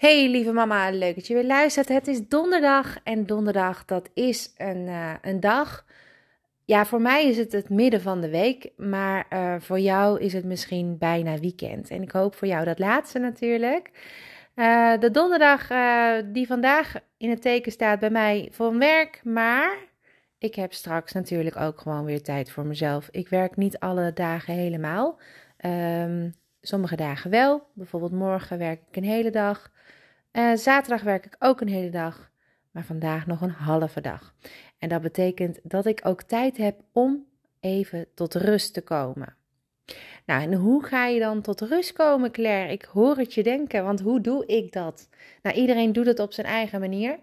Hey lieve mama, leuk dat je weer luistert. Het is donderdag en donderdag dat is een, uh, een dag. Ja, voor mij is het het midden van de week, maar uh, voor jou is het misschien bijna weekend. En ik hoop voor jou dat laatste natuurlijk. Uh, de donderdag die vandaag in het teken staat bij mij voor werk, maar ik heb straks natuurlijk ook gewoon weer tijd voor mezelf. Ik werk niet alle dagen helemaal. Um, sommige dagen wel. Bijvoorbeeld morgen werk ik een hele dag. Uh, zaterdag werk ik ook een hele dag, maar vandaag nog een halve dag. En dat betekent dat ik ook tijd heb om even tot rust te komen. Nou, en hoe ga je dan tot rust komen, Claire? Ik hoor het je denken, want hoe doe ik dat? Nou, iedereen doet het op zijn eigen manier.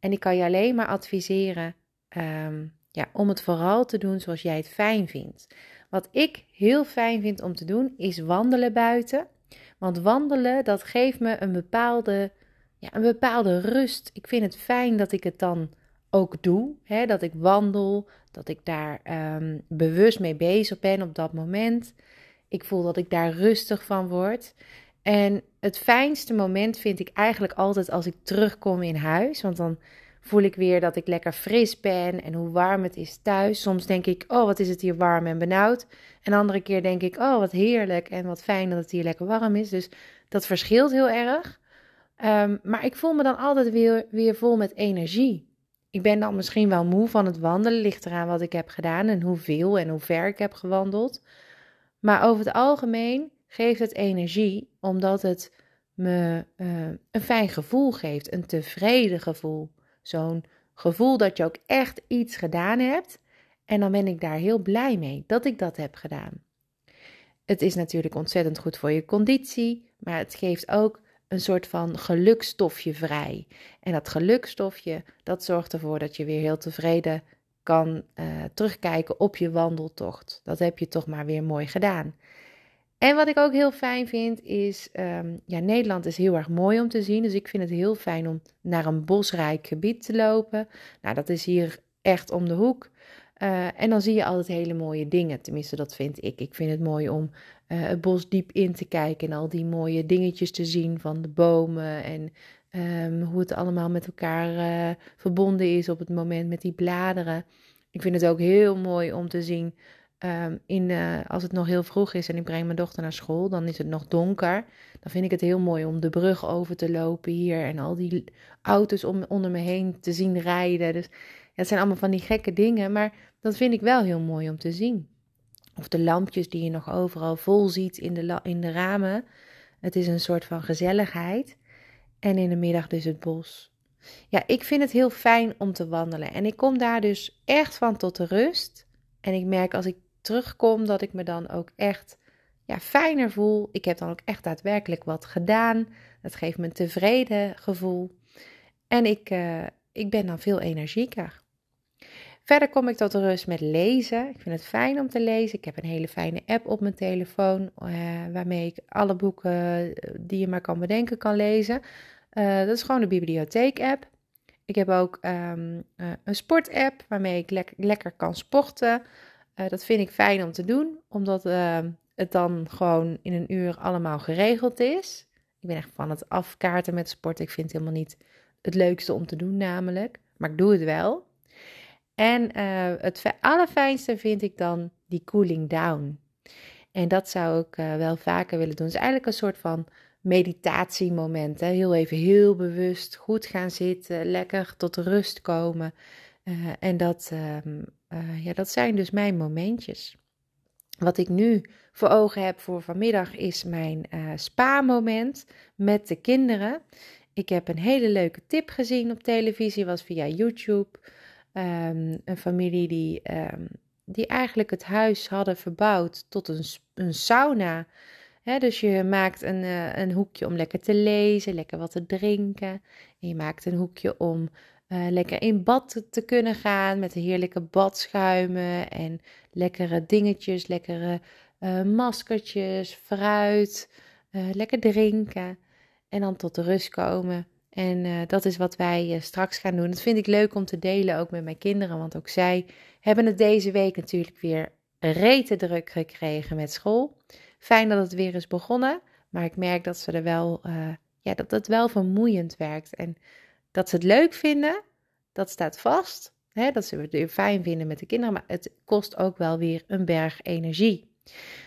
En ik kan je alleen maar adviseren um, ja, om het vooral te doen zoals jij het fijn vindt. Wat ik heel fijn vind om te doen, is wandelen buiten. Want wandelen, dat geeft me een bepaalde ja, een bepaalde rust. Ik vind het fijn dat ik het dan ook doe. Hè? Dat ik wandel, dat ik daar um, bewust mee bezig ben op dat moment. Ik voel dat ik daar rustig van word. En het fijnste moment vind ik eigenlijk altijd als ik terugkom in huis. Want dan voel ik weer dat ik lekker fris ben en hoe warm het is thuis. Soms denk ik, oh wat is het hier warm en benauwd. En andere keer denk ik, oh wat heerlijk en wat fijn dat het hier lekker warm is. Dus dat verschilt heel erg. Um, maar ik voel me dan altijd weer, weer vol met energie. Ik ben dan misschien wel moe van het wandelen, ligt eraan wat ik heb gedaan en hoeveel en hoe ver ik heb gewandeld. Maar over het algemeen geeft het energie, omdat het me uh, een fijn gevoel geeft, een tevreden gevoel. Zo'n gevoel dat je ook echt iets gedaan hebt. En dan ben ik daar heel blij mee dat ik dat heb gedaan. Het is natuurlijk ontzettend goed voor je conditie, maar het geeft ook een soort van gelukstofje vrij. En dat gelukstofje, dat zorgt ervoor dat je weer heel tevreden kan uh, terugkijken op je wandeltocht. Dat heb je toch maar weer mooi gedaan. En wat ik ook heel fijn vind is, um, ja, Nederland is heel erg mooi om te zien. Dus ik vind het heel fijn om naar een bosrijk gebied te lopen. Nou, dat is hier echt om de hoek. Uh, en dan zie je altijd hele mooie dingen. Tenminste, dat vind ik. Ik vind het mooi om uh, het bos diep in te kijken en al die mooie dingetjes te zien van de bomen en um, hoe het allemaal met elkaar uh, verbonden is op het moment met die bladeren. Ik vind het ook heel mooi om te zien um, in, als het nog heel vroeg is en ik breng mijn dochter naar school, dan is het nog donker. Dan vind ik het heel mooi om de brug over te lopen hier en al die auto's om, onder me heen te zien rijden. Dus het zijn allemaal van die gekke dingen, maar dat vind ik wel heel mooi om te zien. Of de lampjes die je nog overal vol ziet in de, in de ramen. Het is een soort van gezelligheid. En in de middag dus het bos. Ja, ik vind het heel fijn om te wandelen. En ik kom daar dus echt van tot de rust. En ik merk als ik terugkom dat ik me dan ook echt ja, fijner voel. Ik heb dan ook echt daadwerkelijk wat gedaan. Het geeft me een tevreden gevoel. En ik, uh, ik ben dan veel energieker. Verder kom ik tot rust met lezen. Ik vind het fijn om te lezen. Ik heb een hele fijne app op mijn telefoon uh, waarmee ik alle boeken eh, die je maar kan bedenken kan lezen. Uh, dat is gewoon de bibliotheek-app. Ik heb ook uh, een sport-app waarmee ik le lekker kan sporten. dat vind ik fijn om te doen, omdat ehm, het dan gewoon in een uur allemaal geregeld is. Ik ben echt van het afkaarten met sport. Ik vind het helemaal niet het leukste om te doen, namelijk. Maar ik doe het wel. En uh, het allerfijnste vind ik dan die cooling down. En dat zou ik uh, wel vaker willen doen. Het is eigenlijk een soort van meditatiemoment. Hè? Heel even heel bewust goed gaan zitten, lekker tot rust komen. Uh, en dat, ehm, ja, dat zijn dus mijn momentjes. Wat ik nu voor ogen heb voor vanmiddag is mijn spa-moment met de kinderen. Ik heb een hele leuke tip gezien op televisie, was via YouTube. Um, een familie die, um, die eigenlijk het huis hadden verbouwd tot een, een sauna. Dus je maakt een, uh, een hoekje om lekker te lezen, lekker wat te drinken. En je maakt een hoekje om uh, lekker in bad te, kunnen gaan met heerlijke badschuimen en lekkere dingetjes, lekkere uh, maskertjes, fruit, lekker drinken. En dan tot de rust komen en uh, dat is wat wij uh, straks gaan doen. Dat vind ik leuk om te delen ook met mijn kinderen, want ook zij hebben het deze week natuurlijk weer rete gekregen met school. Fijn dat het weer is begonnen, maar ik merk dat ze er wel uh, ja, dat het wel vermoeiend werkt. En dat ze het leuk vinden, dat staat vast. Hè, dat ze het weer fijn vinden met de kinderen, maar het kost ook wel weer een berg energie.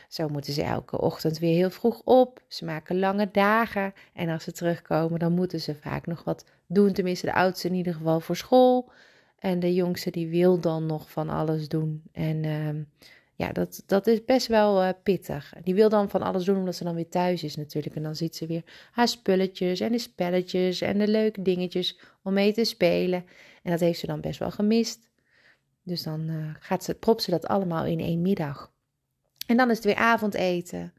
Zo moeten ze elke ochtend weer heel vroeg op. Ze maken lange dagen. En als ze terugkomen, dan moeten ze vaak nog wat doen. Tenminste, de oudste in ieder geval voor school. En de jongste die wil dan nog van alles doen. En uh, ja, dat, dat is best wel uh, pittig. Die wil dan van alles doen omdat ze dan weer thuis is natuurlijk. En dan ziet ze weer haar spulletjes en de spelletjes en de leuke dingetjes om mee te spelen. En dat heeft ze dan best wel gemist. Dus dan uh, gaat ze, propt ze dat allemaal in één middag. En dan is het weer avondeten.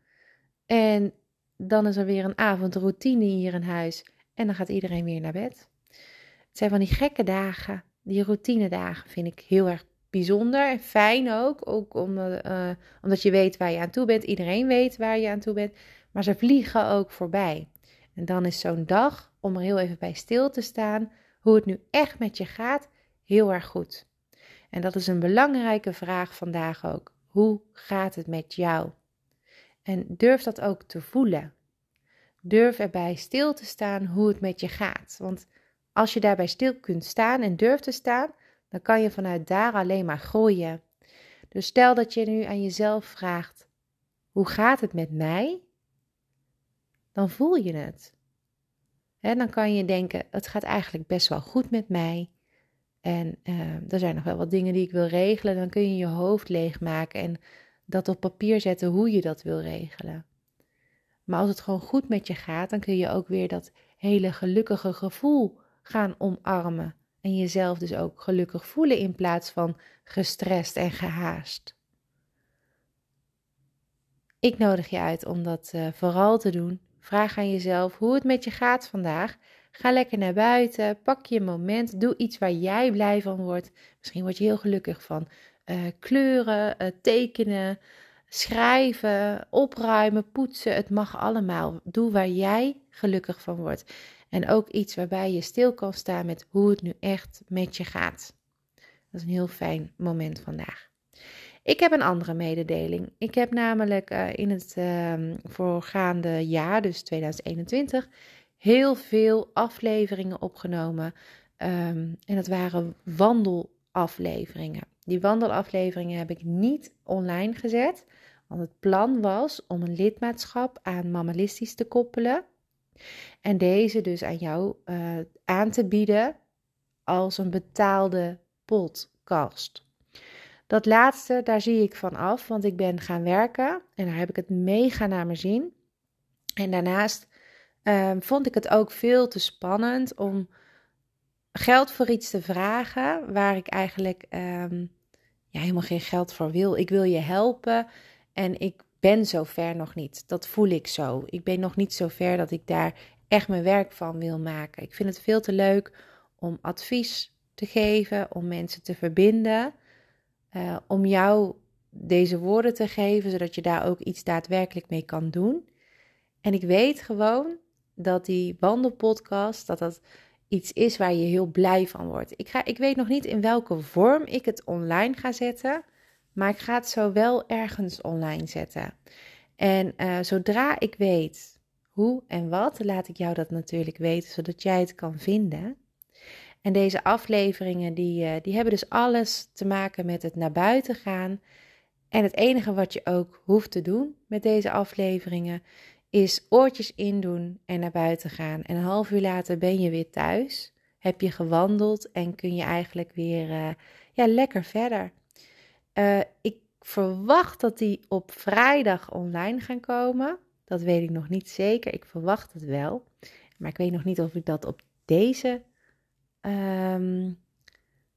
En dan is er weer een avondroutine hier in huis. En dan gaat iedereen weer naar bed. Het zijn van die gekke dagen. Die routine dagen vind ik heel erg bijzonder en fijn ook. Ook omdat, uh, omdat je weet waar je aan toe bent. Iedereen weet waar je aan toe bent. Maar ze vliegen ook voorbij. En dan is zo'n dag, om er heel even bij stil te staan, hoe het nu echt met je gaat, heel erg goed. En dat is een belangrijke vraag vandaag ook. Hoe gaat het met jou? En durf dat ook te voelen. Durf erbij stil te staan hoe het met je gaat. Want als je daarbij stil kunt staan en durft te staan, dan kan je vanuit daar alleen maar groeien. Dus stel dat je nu aan jezelf vraagt: hoe gaat het met mij? Dan voel je het. He, dan kan je denken: het gaat eigenlijk best wel goed met mij. En uh, er zijn nog wel wat dingen die ik wil regelen. Dan kun je je hoofd leegmaken en dat op papier zetten hoe je dat wil regelen. Maar als het gewoon goed met je gaat, dan kun je ook weer dat hele gelukkige gevoel gaan omarmen. En jezelf dus ook gelukkig voelen in plaats van gestrest en gehaast. Ik nodig je uit om dat uh, vooral te doen. Vraag aan jezelf hoe het met je gaat vandaag. Ga lekker naar buiten, pak je moment, doe iets waar jij blij van wordt. Misschien word je heel gelukkig van uh, kleuren, uh, tekenen, schrijven, opruimen, poetsen. Het mag allemaal. Doe waar jij gelukkig van wordt. En ook iets waarbij je stil kan staan met hoe het nu echt met je gaat. Dat is een heel fijn moment vandaag. Ik heb een andere mededeling. Ik heb namelijk uh, in het uh, voorgaande jaar, dus 2021, heel veel afleveringen opgenomen. Um, en dat waren wandelafleveringen. Die wandelafleveringen heb ik niet online gezet. Want het plan was om een lidmaatschap aan Mammalistisch te koppelen. En deze dus aan jou uh, aan te bieden als een betaalde podcast. Dat laatste, daar zie ik van af, want ik ben gaan werken en daar heb ik het mega naar mijn zin. En daarnaast um, vond ik het ook veel te spannend om geld voor iets te vragen waar ik eigenlijk um, ja, helemaal geen geld voor wil. Ik wil je helpen en ik ben zo ver nog niet. Dat voel ik zo. Ik ben nog niet zo ver dat ik daar echt mijn werk van wil maken. Ik vind het veel te leuk om advies te geven, om mensen te verbinden, uh, om jou deze woorden te geven, zodat je daar ook iets daadwerkelijk mee kan doen. En ik weet gewoon dat die wandelpodcast, dat dat iets is waar je heel blij van wordt. Ik, ga, ik weet nog niet in welke vorm ik het online ga zetten, maar ik ga het zo wel ergens online zetten. En uh, zodra ik weet hoe en wat, laat ik jou dat natuurlijk weten, zodat jij het kan vinden. En deze afleveringen, die, uh, die hebben dus alles te maken met het naar buiten gaan. En het enige wat je ook hoeft te doen met deze afleveringen, is oortjes indoen en naar buiten gaan. En een half uur later ben je weer thuis, heb je gewandeld en kun je eigenlijk weer uh, ja, lekker verder. Uh, ik verwacht dat die op vrijdag online gaan komen. Dat weet ik nog niet zeker. Ik verwacht het wel. Maar ik weet nog niet of ik dat op deze, um,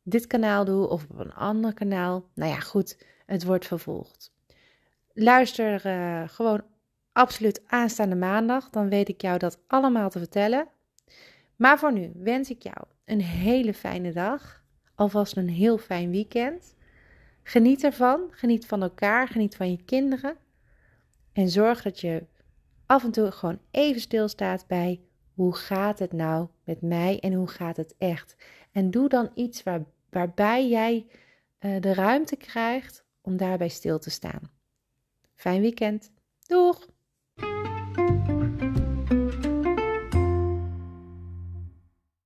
dit kanaal doe of op een ander kanaal. Nou ja, goed, het wordt vervolgd. Luister uh, gewoon absoluut aanstaande maandag. Dan weet ik jou dat allemaal te vertellen. Maar voor nu wens ik jou een hele fijne dag. Alvast een heel fijn weekend. Geniet ervan. Geniet van elkaar. Geniet van je kinderen. En zorg dat je af en toe gewoon even stilstaat bij hoe gaat het nou met mij en hoe gaat het echt. En doe dan iets waar, waarbij jij uh, de ruimte krijgt om daarbij stil te staan. Fijn weekend. Doeg!